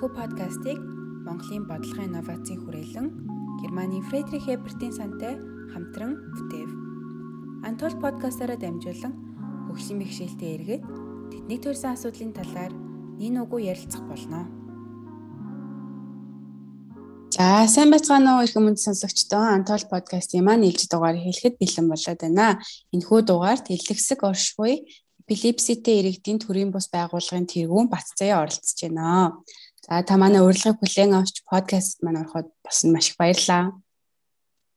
Энэхүү подкастыг Монголын бодлогын инновацийн хүрээлэн Германы Фредрих Эбертийн сантай хамтран бүтээв. Антол подкастаараа дамжуулан хөгжлийн бэхжилтэд эргээд тэдний төрсэн асуудлын талаар нин угуу ярилцах болно. За сайн байцгаана уу их өмнө сонсогчдоо Антол подкастын маань ээлж дугаар хэлэхэд бэлэн болоод байна. Энэхүү дугаард эллэгсэг оршихуй эпилепситэй иргэдийн төрийн бус байгууллагын тэргүүн Батцаяа оролцож байна. За та манай урилгыг хүлээн авч подкаст маань ороход бас маш их баярлалаа.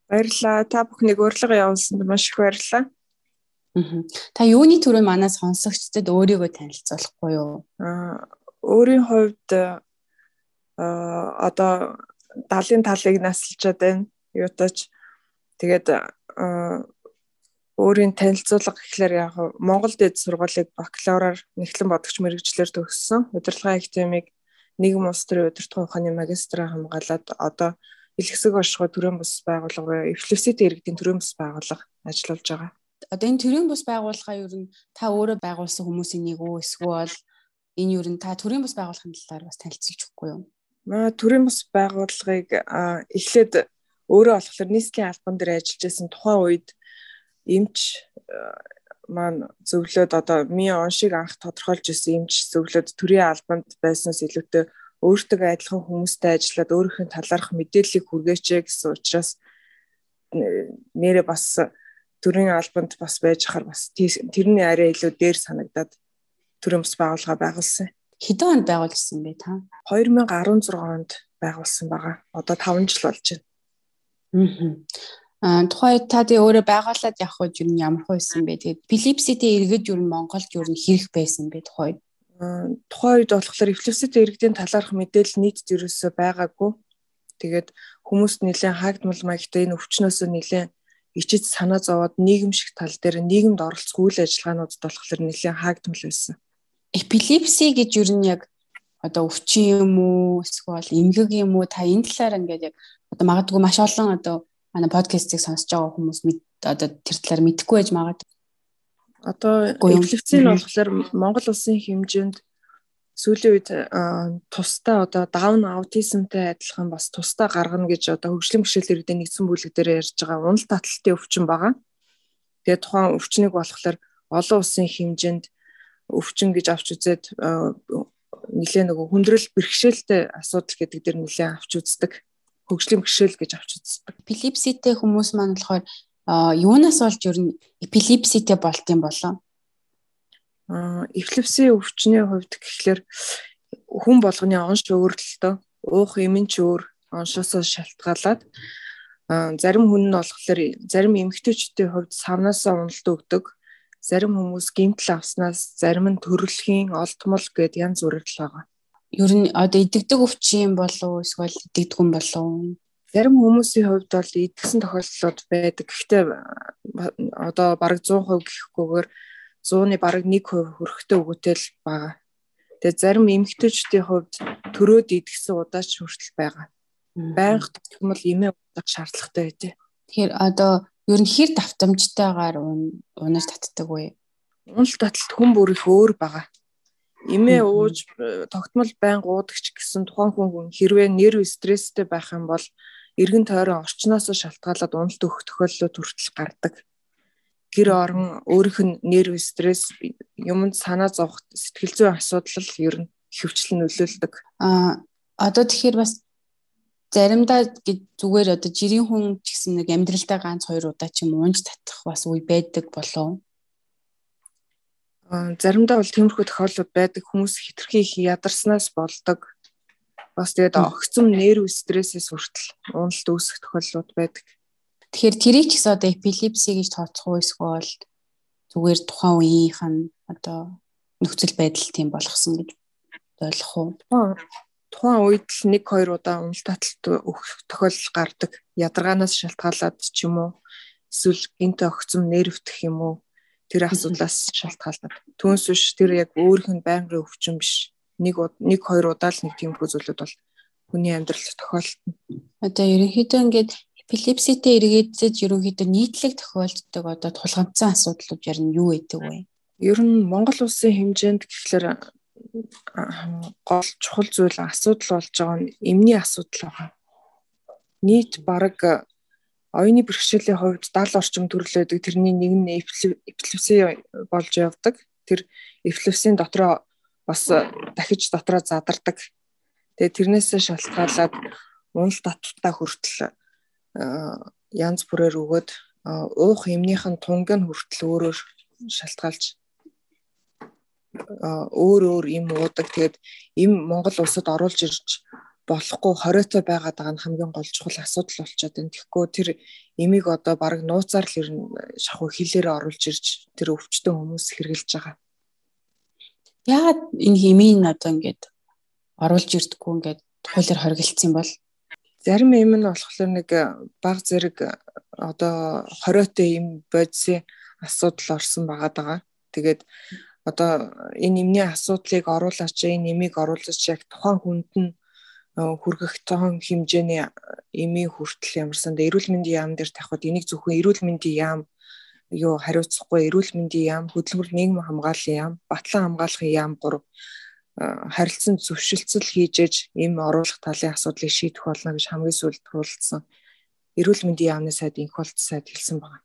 Баярлалаа. Та бүхнийг урилга явуулсанд маш их баярлалаа. Аа. Та юуны төрөө манай сонсогчдод өөрийгөө танилцуулахгүй юу? Аа, өөрийн хувьд аа одоо 70-ын талыг наслчаад байна. Юутач тэгээд аа өөрийн танилцуулга гэхлээр яг Монгол дэд сургуулийг бакалавраар нэхлэн бодогч мэрэгчлэр төгссөн. Удирдлагын академиг нийгэм улс төрийн удирдлагын ухааны магистраа хамгаалаад одоо Илгэсэг оршихуй төрийн бус байгууллага эвлэвсэт иргэдийн төрийн бус байгууллага ажиллаж байгаа. Одоо энэ төрийн бус байгууллага ер нь та өөрөө байгуулсан хүмүүсийн нэг үү эсвэл энэ ер нь та төрийн бус байгууллагын талаар бас танилцуулж өгөхгүй юу? Маа төрийн бус байгууллагыг эхлээд өөрөө болохоор нийслэлийн албан дээр ажиллаж байсан тухайн үед эмч маань зөвлөд одоо ми оншиг анх тодорхойлж ирсэн эмч зөвлөд төрийн албанд байснаас илүүтэй өөртөө адилхан хүмүүстэй ажиллаад өөрийнхөө талаарх мэдээллийг хүргээч гэсэн учраас нэрээ бас төрийн албанд бас байж хахаар бас тэрний арай илүү дээр санагдаад төрийн бас байгууллага байгуулсан. Хэдэн онд байгуулсан бэ та? 2016 онд байгуулсан байгаа. Одоо 5 жил болж байна. Аа тухай та тэгээ өөрөө байгуулад явах үед юу ямар хөөсөн бэ? Тэгээд Philips-тэй эргэж юу Монголд юу хэрэг байсан бэ тухай? Тухайн үед болохоор эвлэвсэт иргэдийн талаарх мэдээлэл нийт зөрөөсөө байгаагүй. Тэгээд хүмүүст нэлээд хаагдмал маягтай энэ өвчнөөсөө нэлээд ичиж санаа зовоод нийгэмшиг тал дээр нийгэмд оролцох үйл ажиллагаануудад болохоор нэлээд хаагдмал байсан. Эпилепси гэж юу нь яг одоо өвчин юм уу эсвэл эмгэг юм уу та энэ талаар ингээд яг одоо магадгүй маш олон одоо манай подкастыг сонсож байгаа хүмүүс одоо тэр талаар мэдэхгүй байж магадгүй. Одоо эпилепсийн болохоор Монгол улсын хэмжээнд сүүлийн үед тусдаа одоо даун аутизмтай адилхан бас тусдаа гаргана гэж одоо хөгжлийн бэрхшээл иргэдийн нэгдсэн бүлэг дээр ярьж байгаа унал таталтын өвчин байгаа. Тэгээ тухайн өвчнийг болохоор олон улсын хэмжээнд өвчин гэж авч үзээд нэлээ нөгөө хүндрэл бэрхшээлтэй асуудал гэдэг дээр нэлээ авч үздэг хөгжлийн бэрхшээл гэж авч үздэг. Эпилепситэй хүмүүс маань болохоор юунаас болж ер нь эпилепситэй болт юм болоо? Аа, эпилепси өвчний хувьд гэхлээр хүн болгоны онш өөрлөлтөө уух эмэнч өөр оншоосоо шалтгаалаад зарим хүн нь болохоор зарим эмэгтэйчүүдийн хувьд савнаасаа уналт өгдөг. Зарим хүмүүс гимтэл авснаас зарим нь төрөлхийн олдмол гэд янз бүрэл байгаа ер нь одоо идэгдэг өвчин болов эсвэл идэгдэггүй болов зарим хүмүүсийн хувьд бол идэгсэн тохиолдлууд байдаг. Гэхдээ одоо бараг 100% гэхгүйгээр 100-ны бараг 1% хүрэхтэй өгөөтэй л байгаа. Тэгээ зарим эмэгтэйчдийн хувьд төрөөд идэгсэн удаач хүртэл байгаа. Байнга тогтмол эмээ удах шаардлагатай байдэ. Тэгэхээр одоо ер нь хэр давтамжтайгаар унаж татдаг вэ? Унал таталт хүн бүр их өөр байгаа эмээ ууж э, тогтмол байн гуудагч гэсэн тухайн хүн хэрвээ нерв стресстэй байх юм бол эргэн тойрон орчноос шалтгаалаад уналт өгөх тохиолдлууд хүртэл гардаг. Гэр орон өөрийнх нь нерв стресс юмд санаа зовох сэтгэл зүйн асуудал ер нь хөвчлэн нөлөөлдөг. Аа одоо тэгэхээр бас заримдаа зүгээр одоо жирийн хүн ч гэсэн нэг амьдралдаа ганц хоёр удаа ч юм уунж татах бас үе байдаг болов заримдаа бол тиймэрхүү тохиолдлууд байдаг хүмүүс хитрхи их ядарснаас болдог. Бас тэгээд огцом нерв стрессээс хүртэл уналт үүсэх тохиолдлууд байдаг. Тэгэхээр тэрийг ч гэсэн одоо эпилепси гэж тооцох уу эсвэл зүгээр тухайн үеийнх нь одоо нөхцөл байдал тийм болгосон гэж ойлгох уу? Тухайн үед л 1 2 удаа уналт таталт өгөх тохиолдол гардаг. Ядаргаанаас шалтгаалаад ч юм уу эсвэл гинт огцом нервтэх юм уу тэр асуудлаас шалтгаалаад. Түүнээс биш тэр яг өөрийнх нь байнгын өвчин биш. Нэг нэг хоёр удаа л нэг тиймэрхүү зүйлүүд бол хүний амьдралд тохиолдно. Одоо ерөнхийдөө ингээд эпилепситэй эргээдсэж ерөнхийдөө нийтлэг тохиолддог одоо тулгамдсан асуудлууд ер нь юу байдаг вэ? Ер нь Монгол улсын хэмжээнд гэхэлэр гол чухал зүйл асуудал болж байгаа нь эмний асуудал байгаа. Нийт бараг оюуны бэрхшээлийн хувьд 70 орчим төрөл байдаг. Тэрний нэг нь эпилепси болж явдаг. Тэр эпилепсийн дотроо бас дахиж дотроо задардаг. Тэгээ тэрнээсээ шалтгаалаад унал татвартаа хүртэл янз бүрээр өгөөд уух эмнийхэн тунг нь хүртэл өөрөөр шалтгаалж өөр өөр юм уудаг. Тэгээд им Монгол улсад оруулж ирж болохгүй хориотой байгаад байгаа нь хамгийн гол чухал асуудал болчиход байна. Тэгэхгүй тэр имийг одоо баг нууцаар л ер нь шахуу хилээрээ оруулж ирж тэр өвчтөн хүмүүс хэрглэж байгаа. Яагаад энэ имийг одоо ингээд оруулж ирдэггүй ингээд хуулиар хоригдсон бол зарим им нь болохоор нэг баг зэрэг одоо хориотой им бодисын асуудал орсон байгаа. Тэгээд одоо энэ нэмний асуудлыг оруулаач энэ нэмийг оруулаач яг тухайн хүнд нь хүргэх тоон хэмжээний эмийн хүртэл ямарсан да эрүүл мэндийн яам дээр тавихад энийг зөвхөн эрүүл мэндийн яам юу хариуцахгүй эрүүл мэндийн яам хөдөлмөр нийгэм хамгааллын яам батлан хамгаалахын яам гур харилцан зөвшөлтсөл хийж ээж эм оруулах талын асуудлыг шийдэх болно гэж хамгийн сүүлд туулсан эрүүл мэндийн яамны сайд инх болт сайд хэлсэн байна.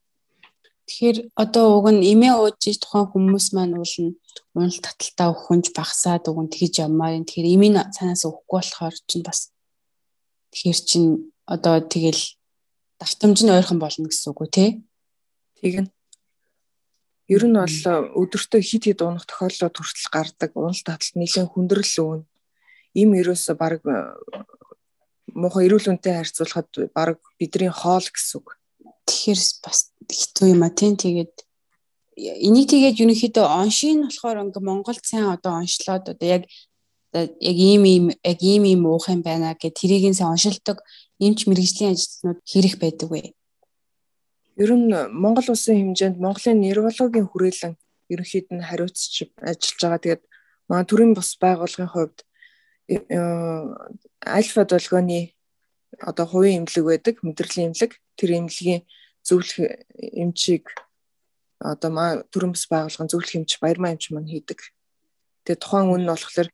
Тэгэхээр одоо уг нь эмээ ууж тухайн хүмүүс маань уулна унал таталтаа өхөнж багасаад уг нь тэгж явмаар юм. Тэгэхээр эмийн цаанаас өгөхгүй болохоор чинь бас тэгэхээр чинь одоо тэгэл давтамж нь ойрхон болно гэсэн үг үү те? Тэгнь. Ер нь бол өдөртөө хит хит унах тохиолдлууд хүртэл гардаг. Унал таталт нэлээд хүндрэл өвн. Им ерөөсө баг муухай эрүүл үнтэй харьцуулахад баг бидний хоол гэсэн үг. Тэгэхээр бас хитүү юм а тийм тэгээд энийг тэгээд ерөнхийдөө оншийн болохоор ингээ Монголд сайн одоо онцлоод одоо яг яг ийм ийм яг ийм ийм уух юм байна гэх тэрийг нь сайн оншилдог эмч мэрэгжлийн ажилтнууд хэрэг байдаг вэ? Ер нь Монгол улсын хэмжээнд Монголын нейрологийн хүрээлэн ерөнхийд нь хариуцж ажиллаж байгаа. Тэгээд манай төрийн бус байгууллагын хувьд э, альфа долгооны одоо хувийн эмнэлэг байдаг, мэдрэлийн эмнэлэг. Тэр эмнэлгийн зөвлөх эмчийг одоо маа төрөмс байгуулгын зөвлөх эмч баярмаа эмч маань хийдэг. Тэгээ тухайн үн нь болохоор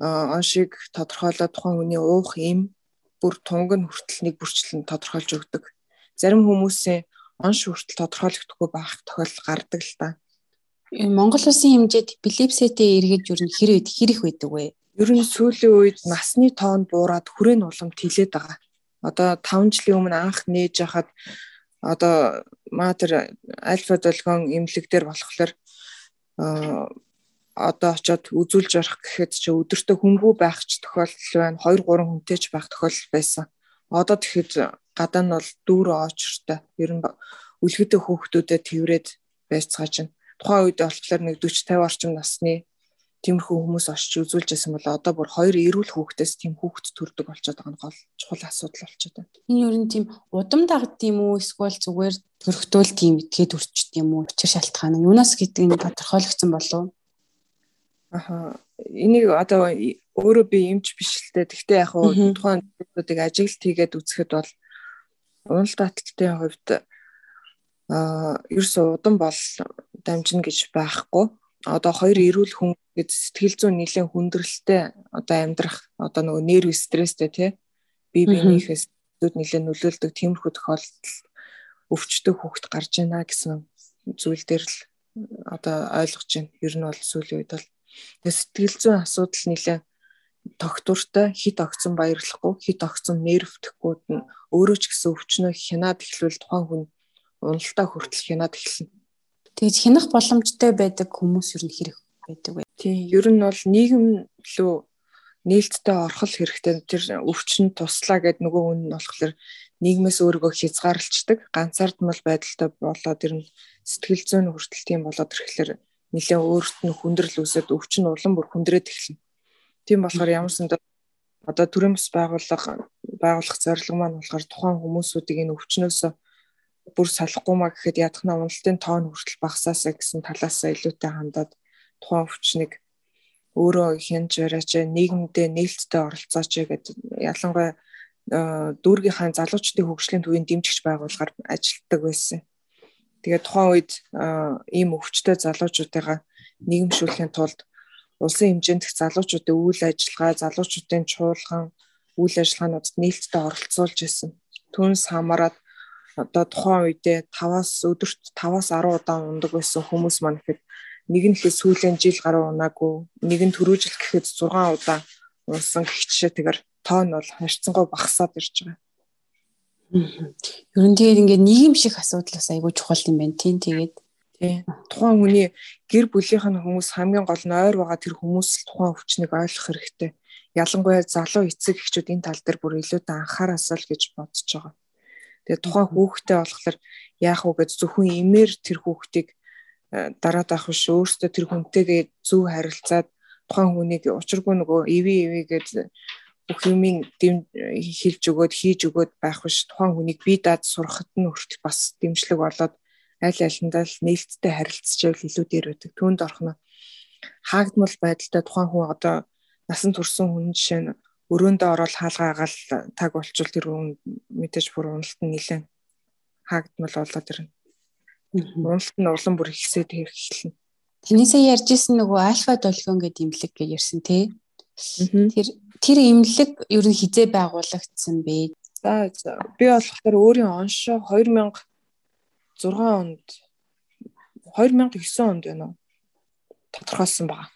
оншиг тодорхойлоод тухайн үний уух эм бүр тунг нь хүртэл нэг бүрчлэн тодорхойлж өгдөг. Зарим хүмүүсийн онш хүртэл тодорхойлогдохгүй байх тохиолдол гардаг л та. Монгол улсын хэмжээд эпилепситэй эргэж юу хэрэг хэрэг байдаг вэ? Ер нь сүүлийн үед насны тоон буураад хүрээний уламт хилээд байгаа. Одоо 5 жилийн өмнө анх нээж хахад одоо матер альфа долгион имлэг дээр болохоор одоо очиод үзүүлж ярах гэхэд чи өдөртөө хүнгүй байх ч тохиолдол байна 2 3 хүнтэй ч байх тохиолдол байсан. Одоо тэгэхэд гадаа нь бол дүүр оочртой. Ер нь үлгэдэг хүүхдүүдэд тэрвэрэд байцгаа чинь. Тухайн үед болохоор нэг 40 50 орчим насны тиймэрхүү хүмүүс очиж үзүүлж байсан бол одоо бүр хоёр эрүүл хүүхдээс тийм хүүхд төрдөг болчиход байгаа нь гол чухал асуудал болчиход байна. Энэ юу н тийм удам дагд юм уу эсвэл зүгээр төрөхтөөл тийм итгээд өрчт юм уу? Учир шалтгаан нь юунаас гэдэг нь тодорхойлогдсон болов уу? Аха. Энийг одоо өөрөө би эмч биш л дээ. Тэгтээ яг хуу тухайн зүйлүүдийг ажиглалт хийгээд үзэхэд бол унал таталтын хувьд аа ерөөсөө удам бол дамжина гэж байхгүй одоо хоёр эрүүл хүн гэд сэтгэл зүйн нэлээд хүндрэлтэй одоо амьдрах одоо нөгөө нерв стресстэй тий бие биенийхээс зүуд нэлээд нөлөөлдөг тиймэрхүү тохиолдол өвчтөг хүүхэд гарч ийна гэсэн зүйл дээр л одоо ойлгож байна. Ер нь бол сүүлийн үед бол сэтгэл зүйн асуудал нэлээд тогтвортой хит огцон баярлахгүй хит огцон нервтэхгүйд нь өөрөө ч гэсэн өвчнөө хянаад эхлүүл тухайн хүн уналтаа хүртэл хянаад эхэлнэ. Тэгж хянах боломжтой байдаг хүмүүс ер нь хэрэг байдаг вэ? Тийм, ер нь бол нийгэм лөө нээлттэй орхол хэрэгтэй. Тэр өвчин туслаа гэд нөгөө хүн нь болохоор нийгмээс өөрийгөө хязгаарлалцдаг, ганцаардмал байдалтай болоод тэр нь сэтгэл зүйн хүртэл тийм болоод ирэхлээр нэлээ өөрт нь хүндрэл үүсээд өвчин улам бүр хүндрээд эхэлнэ. Тийм болохоор ямар санд одоо төрөмс байгууллага байгуулах зорилго маань болохоор тухайн хүмүүсүүдийг энэ өвчнөөсөө бүр салахгүй маа гэхэд ядахна уналтын тоон хүртэл багасаасаа гэсэн талаасаа илүүтэй хандаад тухайн өвчнийг өөрөө хянж бариач нийгэмдээ нээлттэй оролцооч гэдэг ялангуяа э, дүүргийнхаа залуучдын хөгжлийн төвийн дэмжигч байгууллагаар ажилладаг байсан. Тэгээд тухайн үед э, ийм өвчтөе залуучуудыгаа нийгэмшүүлэхийн тулд улсын хэмжээнд их залуучуудын үйл ажиллагаа, залуучуудын чуулган үйл ажиллагаануудад нээлттэй оролцуулж исэн. Түүнээс хамаарат одоо тухайн үедээ 5-аас өдөрт 5-аас 10 удаа ундаг байсан хүмүүс маань ихэд нэг нь ихээ сүүлийн жил гаруй унаагүй, нэг нь түрүү жил гэхэд 6 удаа унсан гэх жишээ тэгэр тоо нь бол харьцангуй багасаад ирж байгаа. Ер нь тэгээд ингээд нийгэм шиг асуудал бас айгүй чухал юм байна тийм тэгээд тий тухайн хүний гэр бүлийнх нь хүмүүс хамгийн гол нь ойр байгаа тэр хүмүүс л тухайн өвчнийг ойлгох хэрэгтэй. Ялангуяа залуу эцэг эхчүүд энэ тал дээр бүр илүүтэй анхаараасаа л гэж бодож байгаа. Тэгээд тухайн хүүхдээ болохоор яах вэ гэж зөвхөн имээр тэр хүүхдийг э, дараад авах биш өөртөө тэр хүнтэйгээ зөв харилцаад тухайн хүнийг учиргүй нөгөө иви иви гэж бүх юмыг хэлж өгөөд хийж өгөөд байх биш тухайн хүнийг бие даад сурахад нь хүртэл бас дэмжлэг болоод аль алиндаа л нээлттэй харилцчихвэл илүү дээр байдаг. Түүнд орхно хаагдмал байдалтай тухайн хүн одоо насан турсан хүн жишээ нь өрөөндөө ороод хаалгаагаал таг болчвол тэр хүн мэдээж бүр уналт нь нэлээд хаагдмал болоод ирнэ. Уналт нь улам бүр ихсээд хэрэг эхэлнэ. Танисаа ярьжсэн нөгөө альфа долгион гэдэг имлэг гэж ярьсан тий. Тэр тэр имлэг ер нь хизээ байгуулагдсан бэ? За би болохоор өөрийн оншоо 2006 онд 2009 онд байна уу? тодорхойлсон байгаа.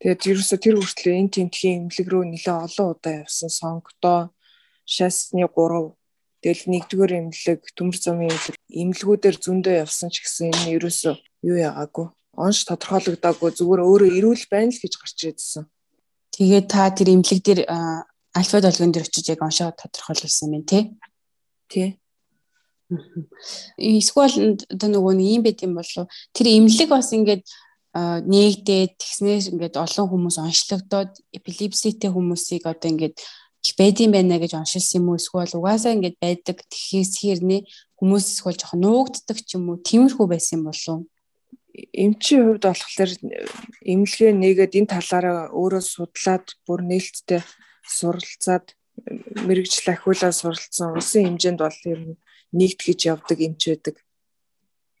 Тэгээд ерөөсө тэр хүртэл энэ тентхийн имлэг рүү нэлээ олон удаа явсан сонгодоо шасны 3 тэгэл нэгдүгээр имлэг төмөр замын имлэг имлгүүдээр зөндөө явсан ч гэсэн энэ ерөөсө юу яагаагүй онш тодорхойлогдоогүй зүгээр өөрөө ирүүл байна л гэж гарч ирсэн. Тэгээд та тэр имлэг дээр альфа долгион дээр очиж яг оншоо тодорхойлуулсан юм тий. Тий. Эсвэл одоо нөгөө нэг юм байт юм болов тэр имлэг бас ингээд нээгдээд тэгснээр ингээд олон хүмүүс онцлогдоод эпилепситэй хүмүүсийг одоо ингээд байдсан байна гэж оншилсан юм уу эсвэл угаасаа ингээд байдаг тэхээс хэрнээ хүмүүс эсвэл жоохон нуугддаг ч юм уу тиймэрхүү байсан юм болов эмчийн хувьд болохоор эмнэлгээ нэгээд энэ талаараа өөрөө судлаад бүр нээлттэй суралцаад мэрэгжил ахиулаад суралцсан улсын хэмжээнд бол ер нь нэгтгэж явдаг эмч байдаг.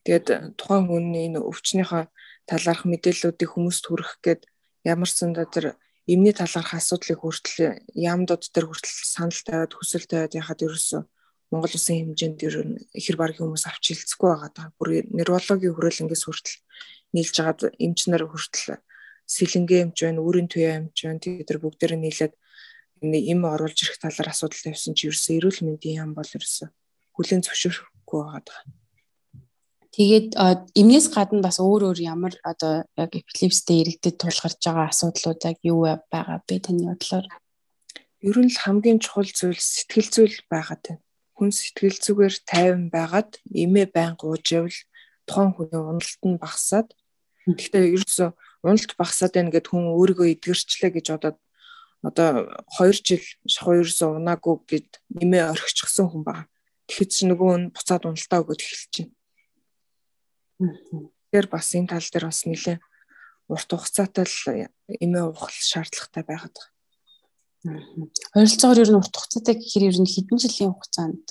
Тэгээд тухайн хүн энэ өвчнийхөө талаарх мэдээллүүдийг хүмүүст хүргэх гээд ямар ч зөндөө тэр эмний талаарх асуудлыг хүртэл яамдууд дээр хүртэл санал тавиад хүсэл тавиад яхад ерөөсөө Монгол улсын хэмжээнд ер нь ихэр баргийн хүмүүс авч хилцэхгүй байгаа даа. Бүр неврологийн хүрээлэнгээс хүртэл нийлж байгаад эмч нар хүртэл сэлэнгээ эмч байна, үрийн туяа эмч байна. Тэр бүгдээр нь нийлээд эм оруулж ирэх талаар асуудал тавьсан чи ерөөсөө эрүүл мэндийн яам бол ерөөсөө хүлэн зөвшөөрөхгүй байгаа даа. Тэгээд эмнээс гадна бас өөр өөр ямар одоо яг эпилепстэй иргэдэд тулгарч байгаа асуудлууд яг юу байгаа бэ таны бодлоор? Ер нь л хамгийн чухал зүйл сэтгэл зүйл байгаад байна хүн сэтгэл зүгээр тайван байгаад эмээ байн гууж явал тухайн хүний уналт нь багасаад гэхдээ ерөөсө уналт багасаад байна гэд хүн өөрийгөө эдгэрчлээ гэж бодоод одоо 2 жил шахуу ерөөсө унаагүй гэд нэмээ орхичихсан хүн байна. Тэгэхэд чи нөгөө нь буцаад уналтаа өгöd эхэлж байна. Тэгэхээр бас энэ тал дээр бас нэлээ урт хугацаатай л эмээ уух шаардлагатай байгаад байна. Ойролцоогоор ер нь урт хугацаатай гэхээр ер нь хэдэн жилийн хугацаанд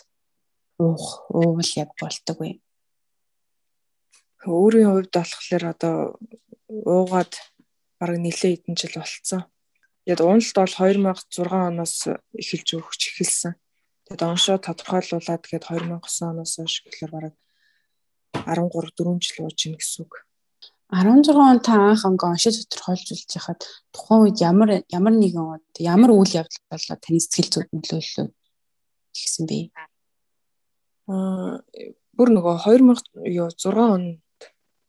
уух уувал яг болдог вэ? Өөрийн хувьд болохоор одоо уугаад бараг нэлээд хэдэн жил болцсон. Тэгээд уналт бол 2006 оноос эхэлж өгч эхэлсэн. Тэгээд оншоо тодорхойлуулаад тэгээд 2009 оноос хойш гэхэлэр бараг 13 4 жил ууж ийн гэсэн үг. 16 он та анх анги оншид тодорхойлж үлж яхад тухайн үед ямар ямар нэгэн ямар үйл явдал болоо таны сэтгэл зүйд нөлөөллөө гэсэн бэ? Аа бүр нөгөө 2006 онд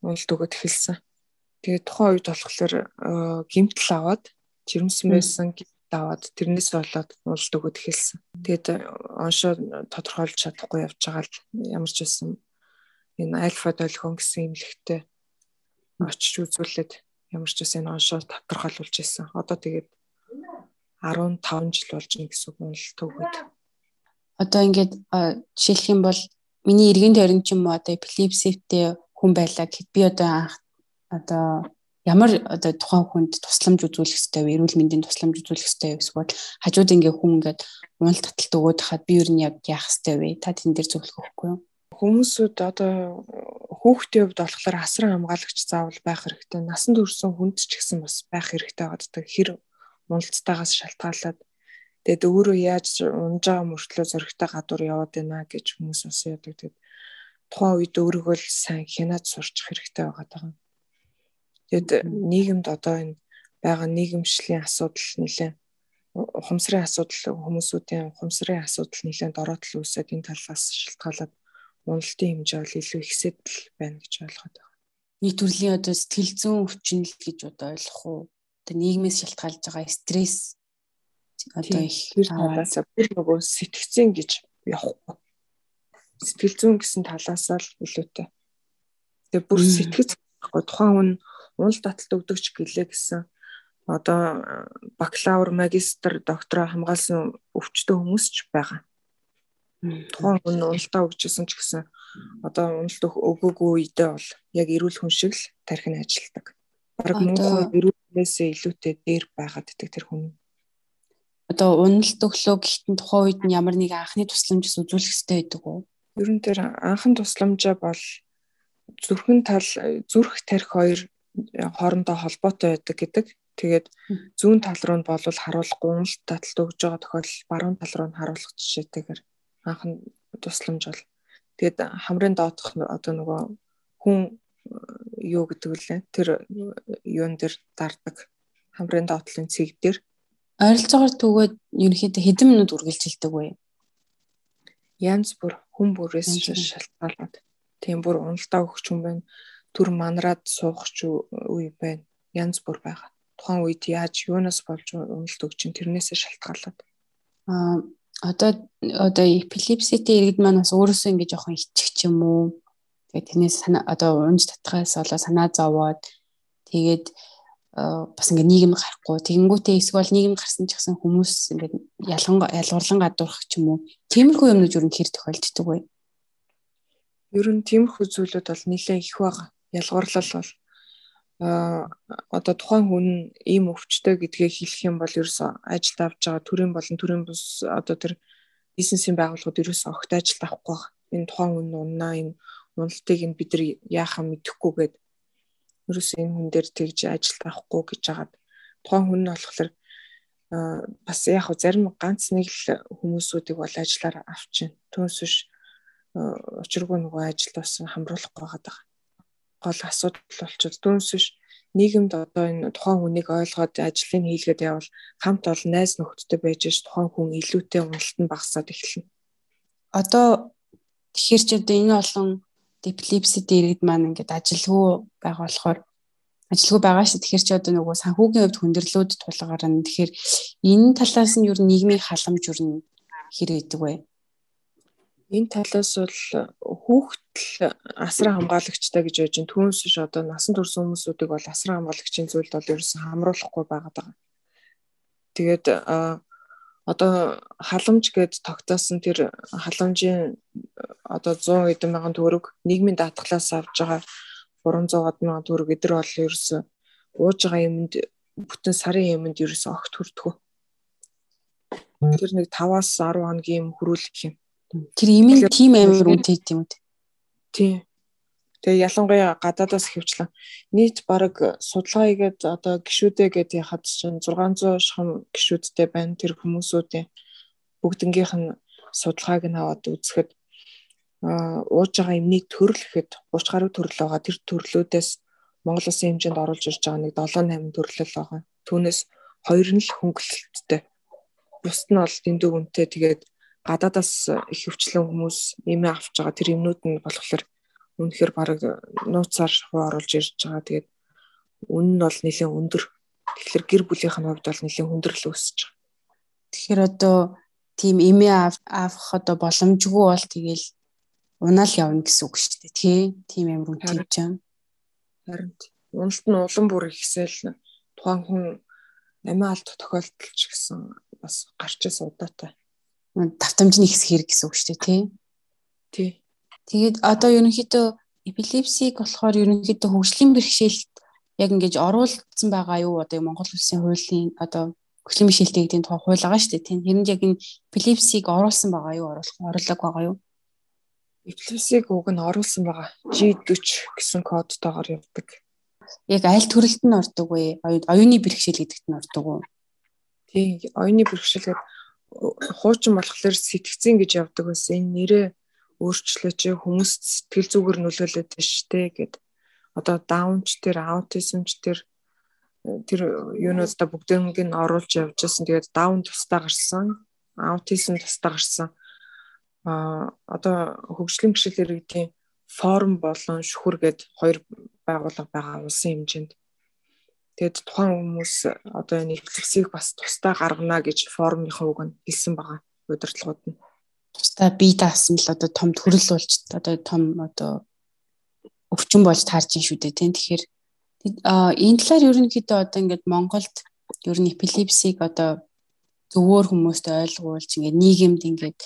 уналд өгöd эхэлсэн. Тэгээд тухайн үед болохоор гимтэл аваад жирэмсэн байсан гимтэл аваад тэрнээс болоод уналд өгöd эхэлсэн. Тэгээд оншоо тодорхойлж чадахгүй явж байгаа л ямар ч байсан энэ альфа долгион гэсэн имлэгтэй очиж үзүүлээд ямар ч үсэн оншоо тодорхойлуулж ирсэн. Одоо тэгээд 15 жил болж байна гэсэн үг нь л төгөөд. Одоо ингээд жишээлх юм бол миний эргэн тойрон ч юм уу одоо эпилепсивтэй хүн байлаа гэхэд би одоо анх одоо ямар одоо тухайн хүнд тусламж үзүүлэх хэрэгтэй вэ? Эрүүл мэндийн тусламж үзүүлэх хэрэгтэй вэ? Эсвэл хажууд ингээ хүн ингээд уналт таталт өгөөд хахад би юу нь яг яах хэрэгтэй вэ? Та тэн дээр зөвлөх өгөхгүй юу? Хүмүүсүүд одоо хүүхдийн хувьд болохоор асран хамгаалагч заавал байх хэрэгтэй. Насан туршсан хүнд ч гэсэн бас байх хэрэгтэй байдаг. Хэр уналттайгаас шалтгаалаад тэгээд өөрөө яаж унж байгаа мөртлөө зөрөгтэй гадуур яваад байна гэж хүмүүс бас яадаг. Тэгээд тухайн үед өөрийгөө л сайн хянаад сурчих хэрэгтэй байгаа даа. Тэгэд нийгэмд одоо энэ байгаа нийгэмшлийн асуудал нэлээ ухамсарын асуудал хүмүүсүүдийн ухамсарын асуудал нэлээд доротл үүсээд энэ талаас шалтгаалаад уналтын хэмжээ бол илүү ихсэд л байна гэж ойлгоод байна. Нийт төрлийн одоо сэтгэл зүйн өвчин л гэж одоо ойлгох уу? Одоо нийгмээс шалтгаалж байгаа стресс одоо их талаас бүр нөгөө сэтгцэн гэж явахгүй. Сэтгэл зүйн гэсэн талаас л илүүтэй. Тэгээ бүр сэтгэц байхгүй тухайн хүн уул таталт өгдөгч гэлээ гэсэн одоо бакалавр, магистр, доктороо хамгаалсан өвчтөө хүмүүс ч байгаа. Тухайн хүн уналтаа өгчсэн ч гэсэн одоо уналт өгөөгүй үедээ бол яг эрүүл хүн шиг л тархин ажилтдаг. Бараг мөнхөн эрүүлнээсээ илүүтэй дээр байгаад идэх тэр хүн. Одоо уналт өглөө гэхдээ тухайн үед нь ямар нэг анхны тусламжс үзүүлэх хэрэгтэй байдаг уу? Ер нь тэр анхан тусламжаа бол зүрхэн тал зүрх тарих хоёр хоорондоо холбоотой байдаг гэдэг. Тэгээд зүүн тал руу нь болвол харуулахгүй уналт таталт өгж байгаа тохиолдол баруун тал руу нь харуулах жишээтэйгээр анхан тусламж бол. Тэгээд хамрын доотх одоо нөгөө хүн юу гэдэг вүлээ тэр юун дээр дардаг? Хамрын доотлын цэг дээр? Ойролцоогоор түгээд ерөнхийдөө хэдэн минут үргэлжилдэг вэ? Янз бүр хүн бүрээс шалтгаалаад. Тийм бүр уналтаа өгч хүн байна. Түр манраад суугч үе байна. Янз бүр байгаа. Тухайн үед яаж юунаас болж уналт өгч чинь тэрнээсээ шалтгаалаад. Аа одоо одоо эпилепситэй иргэд маань бас өөрөөсөө ингэж жоохон ичих ч юм уу? Тэгээд тэрнээс санаа одоо унж татхаас болоо санаа зовоод тэгээд бас ингээ нийгэм гарахгүй. Тэгэнгүүтээ эсвэл нийгэм гарсан ч гэсэн хүмүүс ингээ ялган ялгуурлан гадуурах ч юм уу? Тиймэрхүү юмнууд юу нэр тохиолддог вэ? Ер нь тиймэрхүү зүйлүүд бол нэлээд их байгаа. Ялгуурлал бол одоо тухайн хүн ийм өвчтэй гэдгээ хэлэх юм бол ерөөсө ажилд авч байгаа төрийн болон төрийн бус одоо тэр бизнесийн байгууллагууд ерөөсө огт ажилд авахгүй байна. Энэ тухайн хүн уннаа энэ уналтыг нь бид нар яахаа мэдэхгүйгээд ерөөсө энэ хүн дээр тэгж ажилд авахгүй гэж хагаад тухайн хүн нь болохоор бас яг хөө зарим ганц нэг л хүмүүсүүдийг бол ажиллаар авчин. Түүнээс биш учиргүй нөгөө ажилд бас хамруулах байгаад байгаа гол асуудал болчиход түүнээс биш нийгэмд одоо энэ тухайн хүнийг ойлгоод ажлыг хийлгээд явал хамт олон найз нөхдөдтэй байж ш тухайн хүн илүүтэй уналт нь багасаад эхэлнэ. Одоо тэгэхээр ч одоо энэ олон диплипси дээргэд маань ингээд ажилгүй байгаа болохоор ажилгүй байгаа шүү. Тэгэхээр чи одоо нөгөө санхүүгийн хувьд хүндрэлүүд тулгаар нь тэгэхээр энэ талаас нь юу нийгмийн халамж юу хэрэг гэдэг вэ? Энэ талаас бол хүүхдэл асран хамгаалагчтай гэж байна. Түүнээс биш одоо насан турш хүмүүсүүдийг бол асран хамгаалагчийн зүйлд бол ерөөсөн хамруулахгүй байгаад байгаа. Тэгээд одоо халамж гэд тогтоосон тэр халамжийн одоо 100 хэдэн мянган төгрөг нийгмийн даатгалаас авж байгаа 300 мянган төгрөг эдэр бол ерөөсөн ууж байгаа юмд бүтэн сарын юмд ерөөсөн огт хүрдэггүй. Тэр нэг 5-аас 10 хоногийн хөрүүлэх юм Тэр имийн тим амир үнэтэй юм үү? Тийм. Тэгээ ялангуяа гадаадаас хөвчлэн нийт баг судалгаа хийгээд одоо гişүүдээ гээд яхад чинь 600 шам гişүүдтэй байна тэр хүмүүсүүдийн бүгднгийнх нь судалгааг нь аваад үзэхэд ууж байгаа имнийг төрлөхэд 30 гаруй төрөл байгаа тэр төрлүүдээс Монгол Улсын хэмжээнд оруулж ирж байгаа нэг 7 8 төрлөл байгаа. Түүнээс хоёр нь л хөнгөлөлттэй. Бусд нь бол дэндүү үнэтэй тэгээд гадаадаас их хөвчлэн хүмүүс нэмээ авч байгаа тэр юмнууд нь болохоор үнэхээр баг нууцаар хуу оруулж ирж байгаа. Тэгээд үнэ нь бол нэлээд өндөр. Тэгэхээр гэр бүлийнх нь хувьд бол нэлээд хүндрэл үүсэж байгаа. Тэгэхээр одоо тийм эмээ авах одоо боломжгүй бол тэгэл унаал явна гэсэн үг шүү дээ тий. Тийм амир үнэтэй юм. Харин уналт нь улам бүр ихсэл тухайн хүн амиа алдах тохиолдол ч гэсэн бас гарч ирсэн удаатай давтамж нь ихс хэрэг гэсэн үг шүү дээ тий. Тий. Тэгээд одоо ерөнхийдөө эпилепсиг болохоор ерөнхийдөө хөгжлийн бэрхшээлт яг ингэж оруулсан байгаа юу одоо Монгол улсын хуулийн одоо хөгжлийн бэрхшээлтэй гэдэг тухай хууль байгаа шүү дээ тий. Хэрэнд яг энэ эпилепсиг оруулсан байгаа юу оруулах оруулаг байгаа юу? эпилепсиг уг нь оруулсан байгаа. G40 гэсэн кодтойгоор явдаг. Яг аль төрөлд нь ордог вэ? Оюуны бэрхшээл гэдэгт нь ордог уу? Тийм, оюуны бэрхшээл гэдэг хуучин болохоор сэтгцэн гэж явдаг байсан. Энэ нэрээ өөрчлөөч хүмүүст сэтгэл зүгээр нөлөөлөд байна штэ гэд. Одоо даунч тэр аутизмч тэр тэр юунууд та бүгднийг нь оруулж явж байсан. Тэгээд даун тусдаа гарсан, аутизм тусдаа гарсан. А одоо хөгжлийн бэрхшээл иргэдийн форум болон шүхүр гэд хоёр байгууллага байгаа улсын хэмжээнд. Тэгээд тухайн хүмүүс одоо энэ эвлэгсийг бас тусдаа гаргана гэж форумынхаа үг нь хэлсэн байгаа удирдлагууд нь. Тусдаа бие даасан л одоо том төрөл болж одоо том одоо өвчин болж таарч ин шүү дээ тийм. Тэгэхээр энэ талаар ерөнхийдөө одоо ингээд Монголд ер нь эпилепсиг одоо зөвөр хүмүүст ойлгуулж ингээд нийгэмд ингээд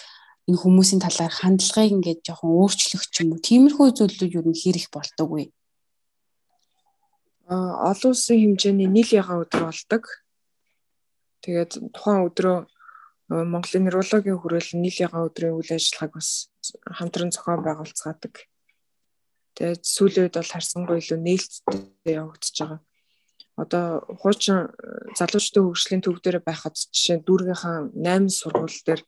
энэ хүмүүсийн талаар хандлагыг ингээд жоохон өөрчлөх ч юм уу тиймэрхүү зүйлүүд ер нь хийх болтойгүй. Олон улсын хэмжээний нийл ягаан өдөр болдог. Тэгээд тухайн өдрөө Монголын нейрологийн хүрээлэн нийл ягаан өдрийн үйл ажиллагааг бас хамтран зохион байгуулцгаадаг. Тэгээд сүүлийн үед бол харсангүй илүү нээлттэй явагдаж байгаа. Одоо хуучин залуучдын хөгжлийн төв дээр байхад жишээ дүүргийнхаа 8 сургууль дээр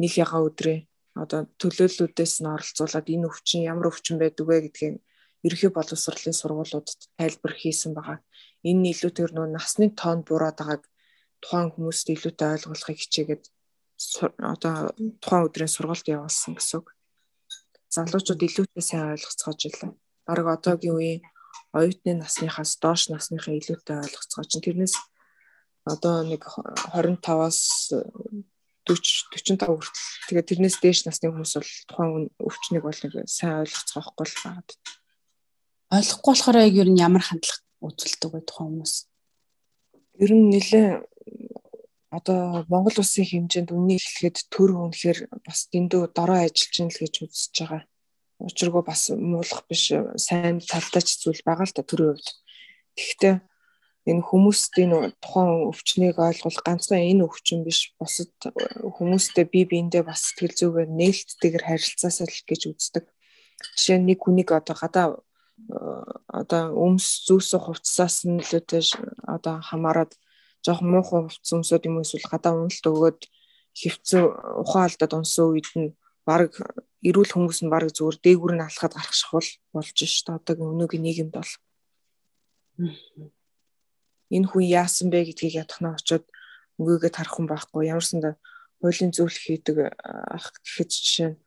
нийл ягаа өдрөө одоо төлөөллүүдээс нь оролцуулаад энэ өвчин ямар өвчин байдаг вэ гэдгийг ерөнхий боловсролын сургуулиудад тайлбар хийсэн байгаа. Энэ нь илүүтэйгээр нөө насны тоон буураад байгааг тухайн хүмүүст илүүтэй ойлгуулахыг хичээгээд одоо тухайн өдрийн сургалт явуулсан гэсэн үг. Залуучууд илүүтэй сайн ойлгоцгоож илээ. Бараг одоогийн үеийн оюутны насныхаас доош насныхаа илүүтэй ойлгоцгоо чинь тэрнээс одоо нэг 25-аас 40 45 хүртэл тэгээд тэрнээс дээш насны хүмүүс бол тухайн өвчнийг бол нэг сайн ойлгоцох байхгүй л байгаад. Ойлгохгүй болохоор яг ер нь ямар хандлага үзүүлдэг вэ тухайн хүмүүс? Ер нь нэлээ одоо Монгол улсын хэмжээнд үннийг хэлэхэд төр үнэхээр бас дэндүү дорой ажиллаж ин л гэж үзэж байгаа. Учиргүй бас муулах биш сайн талтай ч зүйл байгаа л та төрийн хувьд. Тэгэхдээ энэ хүмүүст энэ тухайн өвчнийг ойлгох ганцхан энэ өвчин биш бусад хүмүүстэй бие биендээ бас сэтгэл зүгээр нээлттэйгээр харилцаасаа л гэж үздэг. Жишээ нь нэг хүнийг одоо гадаа одоо өмс зүүсэх хувцсаас нь лөөтэй одоо хамаарад жоох муухай хувцс өмсөд юм эсвэл гадаа уналт өгөөд хөвцөө ухаан алдаад унсан үед нь баг эрүүл хүмүүс нь баг зүгээр дээгүүр нь алхаад гарах шахвал болж ш та одоогийн өнөөгийн нийгэмд бол. Энэ хүн яасан бэ гэдгийг ятхнаа очоод өгөөгээд харах хүн байхгүй. Ямар санда хуулийн зөвлөх хийдэг ах гэхэд жишээ нь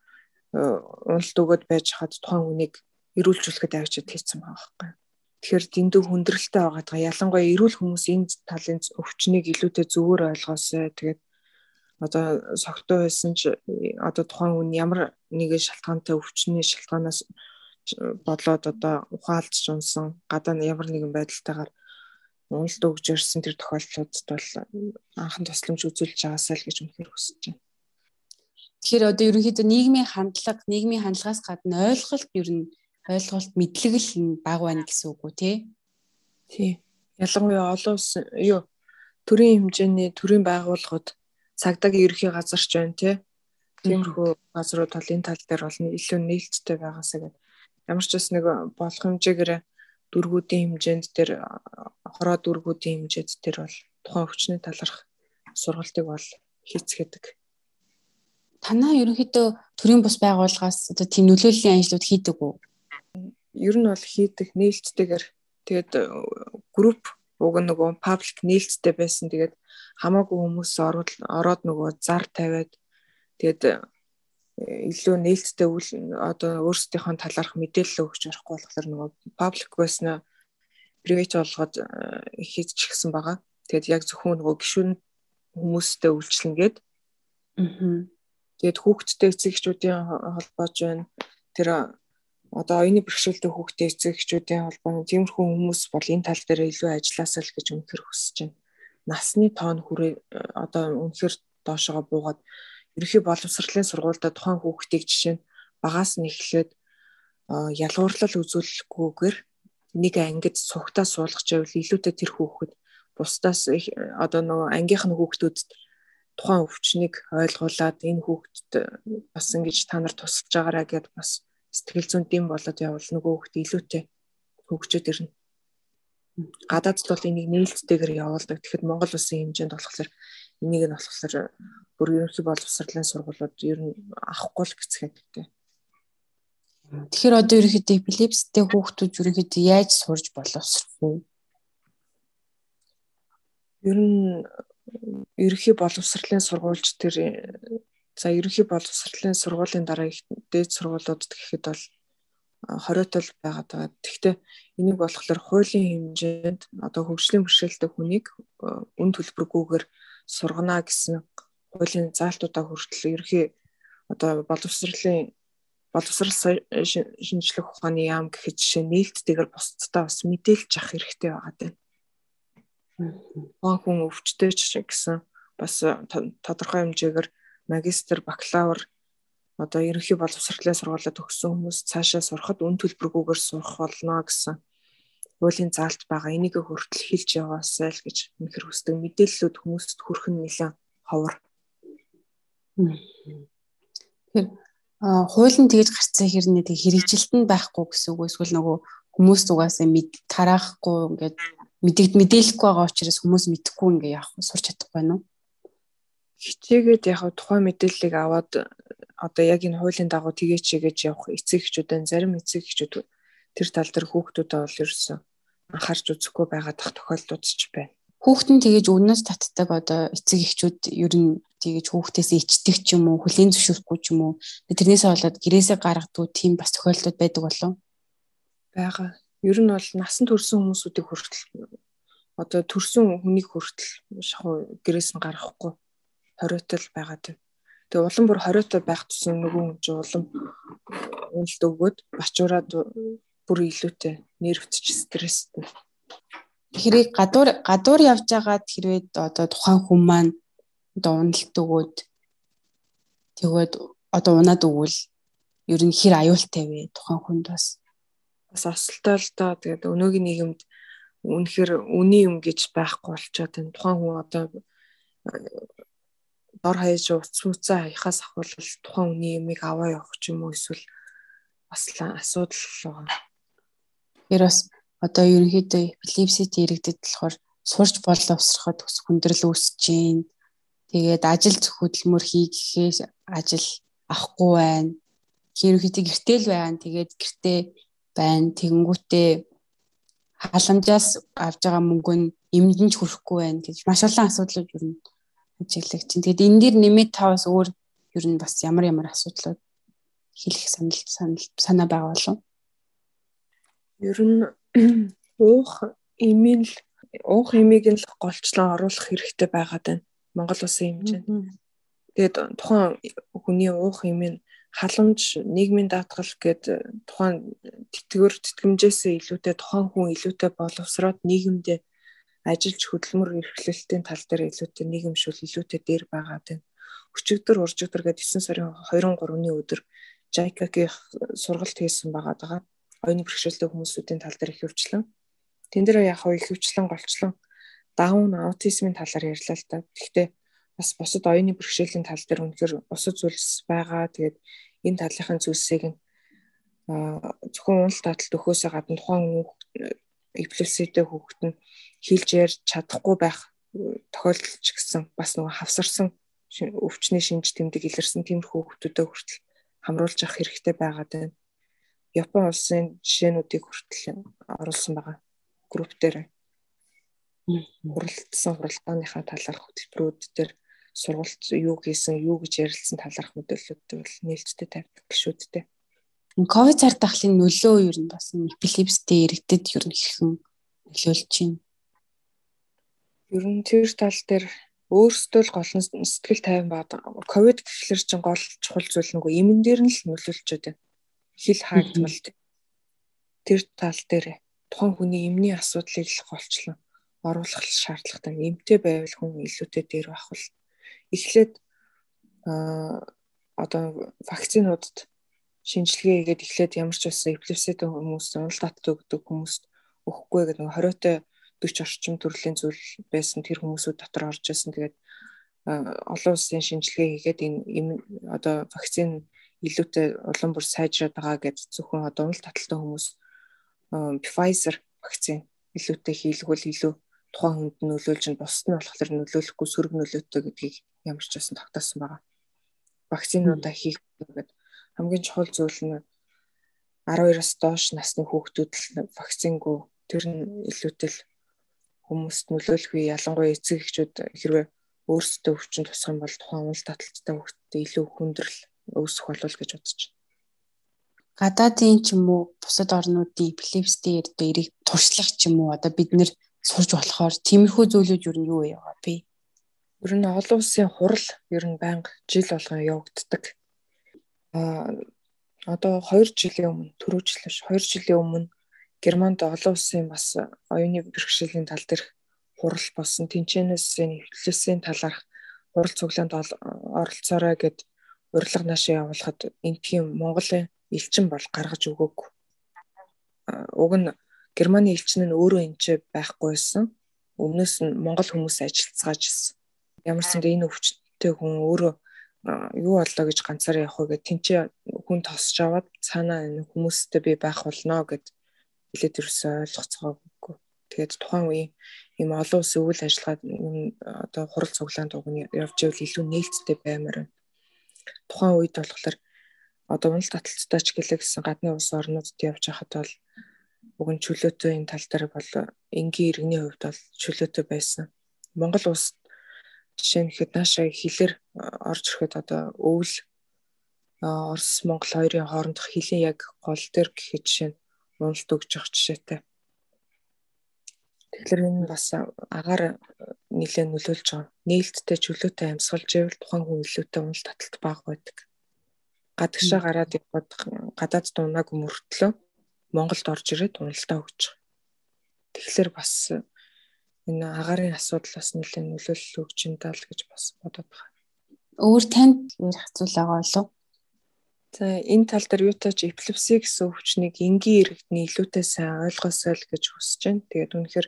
уналт өгөөд байж хад тухайн хүнийг эрүүлжүүлэхэд авчиад хийцэн байгаа байхгүй. Тэгэхээр дэндүү хүндрэлтэй байгаа. Ялангуяа эрүүл хүмүүс энэ талын өвчнийг илүүтэй зөвөр ойлгоосой. Тэгээд одоо согтуу байсан ч одоо тухайн хүн ямар нэгэн шалтгаантай өвчний шалтгаанаас бодлоод одоо ухаалдж унсан гадаа ямар нэгэн байдалтайгаар уналт өгж ирсэн тэр тохиолдлуудад бол анхан тусламж үзүүлж байгаасаа л гэж үнэхээр хүсэж байна. Тэгэхээр одоо ерөнхийдөө нийгмийн хандлага, нийгмийн хандлагаас гадна ойлголт ер нь ойлголт мэдлэг л баг байна гэсэн үг үү тий? Тий. Ялангуяа олон улс юу төрийн хэмжээний төрийн байгууллагууд цагдаагийн ерхий газар ч байна тий. Тиймэрхүү газрууд бол энэ тал дээр бол илүү нээлттэй байгаасаа гэдэг. Ямар ч бас нэг болох хэмжээгээр дүргүүдийн хэмжээнд тэр хороо дүргүүдийн хэмжээд тэр бол тухайн өвчний таларх сургалтыг бол хийцгээдэг. Танаа ерөнхийдөө төрийн бус байгууллагаас одоо тийм нөлөөллийн ажлууд хийдэг үү? Ер нь бол хийдэг нээлттэйгээр тэгээд э, групп уг нөгөө паблик нээлттэй байсан. Тэгээд хамаагүй хүмүүс ороод нөгөө зар тавиад тэгээд э, илүү нээлттэй үл одоо өөрсдийнхөө талаарх мэдээлэл өгч орохгүй болохоор нөгөө паблик байснаа приват болгоод э, хийчихсэн байгаа. Тэгээд яг зөвхөн нөгөө гişүүн хүмүүстэй үйлчлэнгээд аа тэгээд хүүхдтэй эцэг эхчүүдийн холбооч байна. Тэр одоо оюуны бэрхшээлтэй хүүхдтэй эцэг эхчүүдийн холбоо тиймэрхүү хүмүүс бол энэ тал дээр илүү ажилласаа л гэж үнэхэр хүсэж байна. Насны тоон хүрээ э, одоо үнэхэр доошоо буугаад ерөнхий боловсролын сургуультай тухайн хүүхдийг жишээ нь багаас нь эхлээд ялгуурлал үзүүлэхгүйгээр нэг ангид сухтаа суулгах чавал илүүтэй тэр хүүхэд бусдаас одоо нөгөө ангийнх нь хүүхдүүдэд тухайн өвчнийг ойлгуулад энэ хүүхдэд бас ингэж та нар тусалж байгаараа гэд бас сэтгэл зүйн дэм болоод явал нөгөө хүүхд илүүтэй хөгжөөд ирнэ. Гадаадд бол энийг нээлттэйгээр явуулдаг. Тэгэхэд Монгол улсын хэмжээнд болохоор энийг нь болохоор бүр ерөнхий боловсролын сургуулиуд ер нь авахгүй л гэцгээд дээ. Тэгэхээр одоо ерөнхийдөө эпилепстэй хүүхдүүд ерөнхийдөө яаж сурж боловсрох вэ? Ер нь ерөнхий боловсролын сургуульч тэр за ерөнхий боловсролын сургуулийн дараа их дээд сургуулиудад гэхэд бол хориотол байгаад байгаа. Тэгэхдээ энийг болохоор хуулийн хэмжээнд одоо хөгжлийн бэрхшээлтэй хүнийг үн төлбөргүйгээр сургана гэсэн хуулийн заалтуудаа хүртэл ерөнхий одоо боловсролын боловсрал шинжлэх ухааны яам гэхэд жишээ нээлттэйгээр бусдтай бас мэдээлж авах хэрэгтэй байгаа даа. Гоо хүн өвчтэй ч гэсэн бас тодорхой хэмжээгээр магистр, бакалавр одоо ерөнхий боловсролын сургуулиуд төгссөн хүмүүс цаашаа сурахад үн төлбөргүйгээр сурах болно гэсэн хуулийн заалт байгаа. Энийг хүртэл хэлж яваасай л гэж үнэхэр хүсдэг. Мэдээллүүд хүмүүст хүрэх нь нэлээд ховор. Тэгэхээр хууль нь тэгж гарцсан хэрнээ тэг хэрэгжилтэнд байхгүй гэсэн үг эсвэл нөгөө хүмүүс угаасаа мэд тараахгүй ингээд мэдэгд мэдээлэхгүй байгаа учраас хүмүүс мэдэхгүй ингээ явах сурч чадахгүй байна уу? Хичээгээд яг тухайн мэдээллийг аваад одоо яг энэ хуулийн дагуу тгийч гэж явах эцэг эхчүүдэн зарим эцэг эхчүүд тэр тал дээр хүүхдүүдэд бол ерөөсөн анхаарч үзэхгүй байгаад тах тохиолдууд ч байна. Хүүхдэн тэгэж өгнөс татдаг одоо эцэг эхчүүд ер нь тэгэж хүүхдээс ичдэг ч юм уу, хүлийн зөвшөөрөхгүй ч юм уу. Тэрнээсээ болоод гэрээсээ гаргадаг тийм бас тохиолдод байдаг болов байгаа. Ер нь бол насан турсан хүмүүсүүдийг хүртэл одоо төрсэн хүнийг хүртэл шахуу гэрээс нь гаргахгүй хориотол байгаад байна. Тэгээ улам бүр хориотой байх тусам нөгөө хүн чинь улам уйлд өгөөд бачуураад бүр илүүтэй нервтч стресстэй. Тэгэхээр гадуур гадуур явж байгаа хэрвээ одоо тухайн хүн маань одоо уналт өгөөд тэгээд одоо унаад өгвөл ер нь хэр аюултай вэ тухайн хүнд бас бас осолтой л доо тэгээд өнөөгийн нийгэмд үнэхээр үний юм гэж байхгүй болчиход энэ тухайн хүн одоо дор хаяж утас мүцээ хаяхаас ахвал тухайн үний юмыг аваа явах ч юм уу эсвэл бас асуудал байгаа. Тэр бас одоо ерөнхийдөө эпилепсит иргэдэд болохоор сурч боловсроход төс хүндрэл үүсэж гин. Тэгээд ажил хөдөлмөр хийхээс ажил авахгүй байна. Ерөнхийдөө гэртэл байна. Тэгээд гэртээ байна. Тэгэнгүүтээ халамжаас авж байгаа мөнгө нь эмдэнж хүрэхгүй байна гэж маш олон асуудлууд юу ажиглагч. Тэгээд энэ дэр нэмээд таваас өөр ер нь бас ямар ямар асуудлууд хэлэх санал санал санаа байгаа болов. Ер нь уух имэйл уух имийг нь л голчлон оруулах хэрэгтэй байгаад байна. Монгол улсын хэмжээнд. Тэгээд тухайн хүний уух имийн халамж нийгмийн даатгал гэд тухайн тэтгэвэр тэтгэмжээсээ илүүтэй тухайн хүн илүүтэй боловсроод нийгэмдээ ажиллаж хөдөлмөр эрхлэлтийн тал дээр илүүтэй нийгэмшүүл илүүтэй дээр байгаа байна. Өчигдөр уржигдөр гээд 9 сарын 23-ны өдөр JICA-гийн сургалт хийсэн байгаа даа. Оюуны бэрхшээлтэй хүмүүсүүдийн тал дээр их хөвчлэн. Тэн дээр яг хав их хөвчлэн голчлон даун аутизмын талаар ярьлаа л та. Гэхдээ бас бусад оюуны бэрхшээлийн тал дээр үнэхээр бусад зүйлс байгаа. Тэгээд энэ талынхын зүйлсийг нь зөвхөн уналт таталт өхөөсөө гадна тухайн эпилепситэй хүүхэд нь хэлж ярьж чадахгүй байх тохиолдол ч гэсэн бас нөгөө хавсарсан өвчний шинж тэмдэг илэрсэн тиймэрхүү хүүхдүүдэд хүртэл хамруулж авах хэрэгтэй байгаад байна. Япон улсын жишээнүүдийг хүртэл оруулсан байгаа групп дээр хуралдсан хуралдааныхаа талаарх хөтөлбөрүүд дээр сургалт юу хийсэн, юу гэж ярилцсан талаарх мэдээлэлүүд бол нээлттэй тавьдаг гişүүдтэй. Ковид цар тахлын нөлөө юу нь бас эпилепстэй иргэдэд юу нь хэрхэн нөлөөлж байна? Ер нь тэр тал дээр өөрсдөө л гол нь сэтгэл тайван баад ковид гэхлээр чинь гол чухал зүйл нөгөө эмэн дээр нь л нөлөөлж байна. Хил хаагдмал тэр тал дээр тухайн хүний эмний асуудлыг л голчлон оруулах шаардлагатай. Эмтэй байвал хүн илүүтэй дээр байх бол эхлээд а одоо вакцинуудад шинжилгээ хийгээд эхлээд ямар ч байсан эпилепситэй хүмүүс унал татдаг өгдөг хүмүүст өгөхгүй гэдэг нэг 20-той 40 орчим төрлийн зүйл байсан тэр хүмүүсүүд дотор орж ирсэн. Тэгээд олон улсын шинжилгээ хийгээд энэ одоо вакцин илүүтэй улам бүр сайжраад байгаа гэж зөвхөн одоо уул таталтай хүмүүс Pfizer вакцин илүүтэй хийлгүүл илүү тухайн хүнд нөлөөлж нь бусд нь болохоор нөлөөлөхгүй сөрөг нөлөөтэй гэдгийг ямар ч байсан тогтоосон байгаа. Вакцинуудаа хийх гэдэг хамгийн чухал зүйл нь 12-аас доош насны хүүхдүүд л вакцингүй тэр нь илүүтэл хүмүүст нөлөөлөх үе ялангуяа эцэг эхчүүд хэрвээ өөрсдөө өвчин тусах юм бол тухайн уул таталттай хүүхдэд илүү хүндрэл үүсэх болов гэж бодож байна. Гадаадын ч юм уу бусад орнуудын эпилепстэй одоо эрийг туршлах ч юм уу одоо бид нэр сурж болохоор тиймэрхүү зүйлүүд юу юу яага би. Ер нь олон улсын хурал ер нь байнга жил болгон явагддаг. Одоо 2 жилийн өмнө төрөөжлөш 2 жилийн өмнө Германд олон улсын бас оюуны бэрхшээлийн тал дээрх хурал болсон тэнцэнээс нэвтрүүлсийн талаарх хурал цуглаанд оролцоорой гэд урилга наашаа явуулахад энтхийн Монголын элчин бол гаргаж өгөөгүй. Уг нь Германы элчин нь өөрөө энэ ч байхгүйсэн. Өмнөөс нь Монгол хүмүүс ажиллацгааж ирсэн. Ямар ч энэ өвчтөй хүн өөрөө юу боллоо гэж ганцаараа явах уу гэд тэнцээ хүн тосч аваад цаанаа хүмүүстэй би байх болно гэд хэлээд ерөөсөө ойлгоцгоогүй. Тэгээд тухайн үеийн ийм олон улсын үйл ажиллагаад одоо хурал цуглаанд уг нь явж ивэл илүү нээлттэй баймаар байна. Тухайн үед болохоор одоо унал таталцтай ч гэлээ гэсэн гадны улс орнуудад явж байхад бол уг нь чөлөөтэй энэ тал дээр бол энгийн иргэний хувьд бол чөлөөтэй байсан. Монгол улс жишээ нь хэд наашаа хилээр орж ирэхэд одоо өвөл Орос Монгол хоёрын хоорондох хилийн яг гол дээр гэхэд жишээ нь уналт өгж явах жишээтэй. Тэгэхээр энэ бас агаар нэлээд нөлөөлж байгаа. Нээлттэй чөлөөтэй амьсгалж ивэл тухайн хүн илүүтэй унал таталт бага байдаг. Гадагшаа гараад яваад гадаад дунааг мөртлөө Монголд орж ирээд уналтаа өгч. Тэгэхээр бас энэ агарын асуудал бас нэлээд нөлөөлөл өгч юм даа л гэж бас бодоод байна. Өөр танд ярих зүйл байгаа болов уу? За энэ тал дээр юутаач эпилепси гэсэн өвчнийг энгийн иргэдний илүүтэй сайн ойлгосоо л гэж хүсэж байна. Тэгээд үнэхээр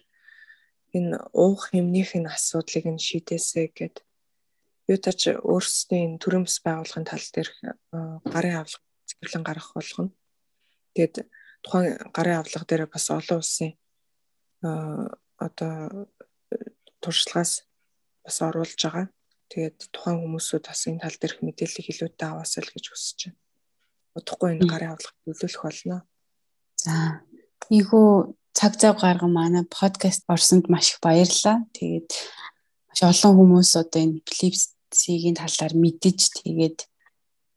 энэ уух хэмнэх энэ асуудлыг нь шийдээсэй гэд юутаач өөрсдийн энэ төрөмс байгууллагын тал дээр гарын авлага цэвэрлэн гаргах болгоно. Тэгээд тухайн гарын авлага дээр бас олон улсын одоо туршлагаас бас оруулж байгаа. Тэгээд тухайн хүмүүсүүд бас энэ тал дээрх мэдээллийг илүүтэй аваасаа л гэж хүсэж байна. Удахгүй энэ гарын авлага нөлөөлөх болно. За. Ийхүү цаг зав гарган манай подкаст орсонд маш их баярлалаа. Тэгээд маш олон хүмүүс одоо энэ эпилепсигийн талаар мэдэж тэгээд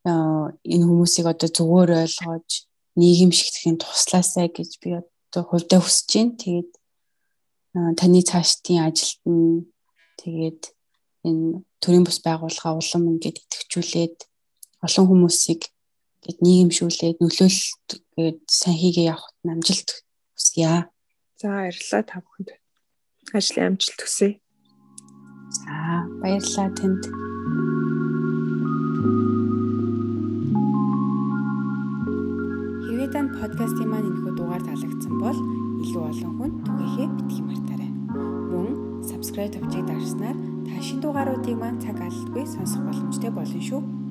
энэ хүмүүсийг одоо зөвөр ойлгож нийгэмшигдэхин туслаасай гэж би одоо хувьдаа хүсэж байна. Тэгээд таны цаашдын ажилд нь тэгээд энэ төрийн бус байгууллага улам ингээд идэвхжүүлээд олон хүмүүсийг гээд нийгэмшүүлээд нөлөөлөлт гээд сайн хийгээ явахт амжилт хүсье. За баярлалаа та бүхэнд. Ажлын амжилт хүсье. За баярлалаа танд. Хэрвээ танд подкастын маань энэхүү дугаар таалагдсан бол илүү олон хүнд түгээхээ битгий мартаарай. Мөн subscribe тавьчиг дарснаар та шин дугааруудыг маань цаг алдалгүй сонсох боломжтой болно шүү.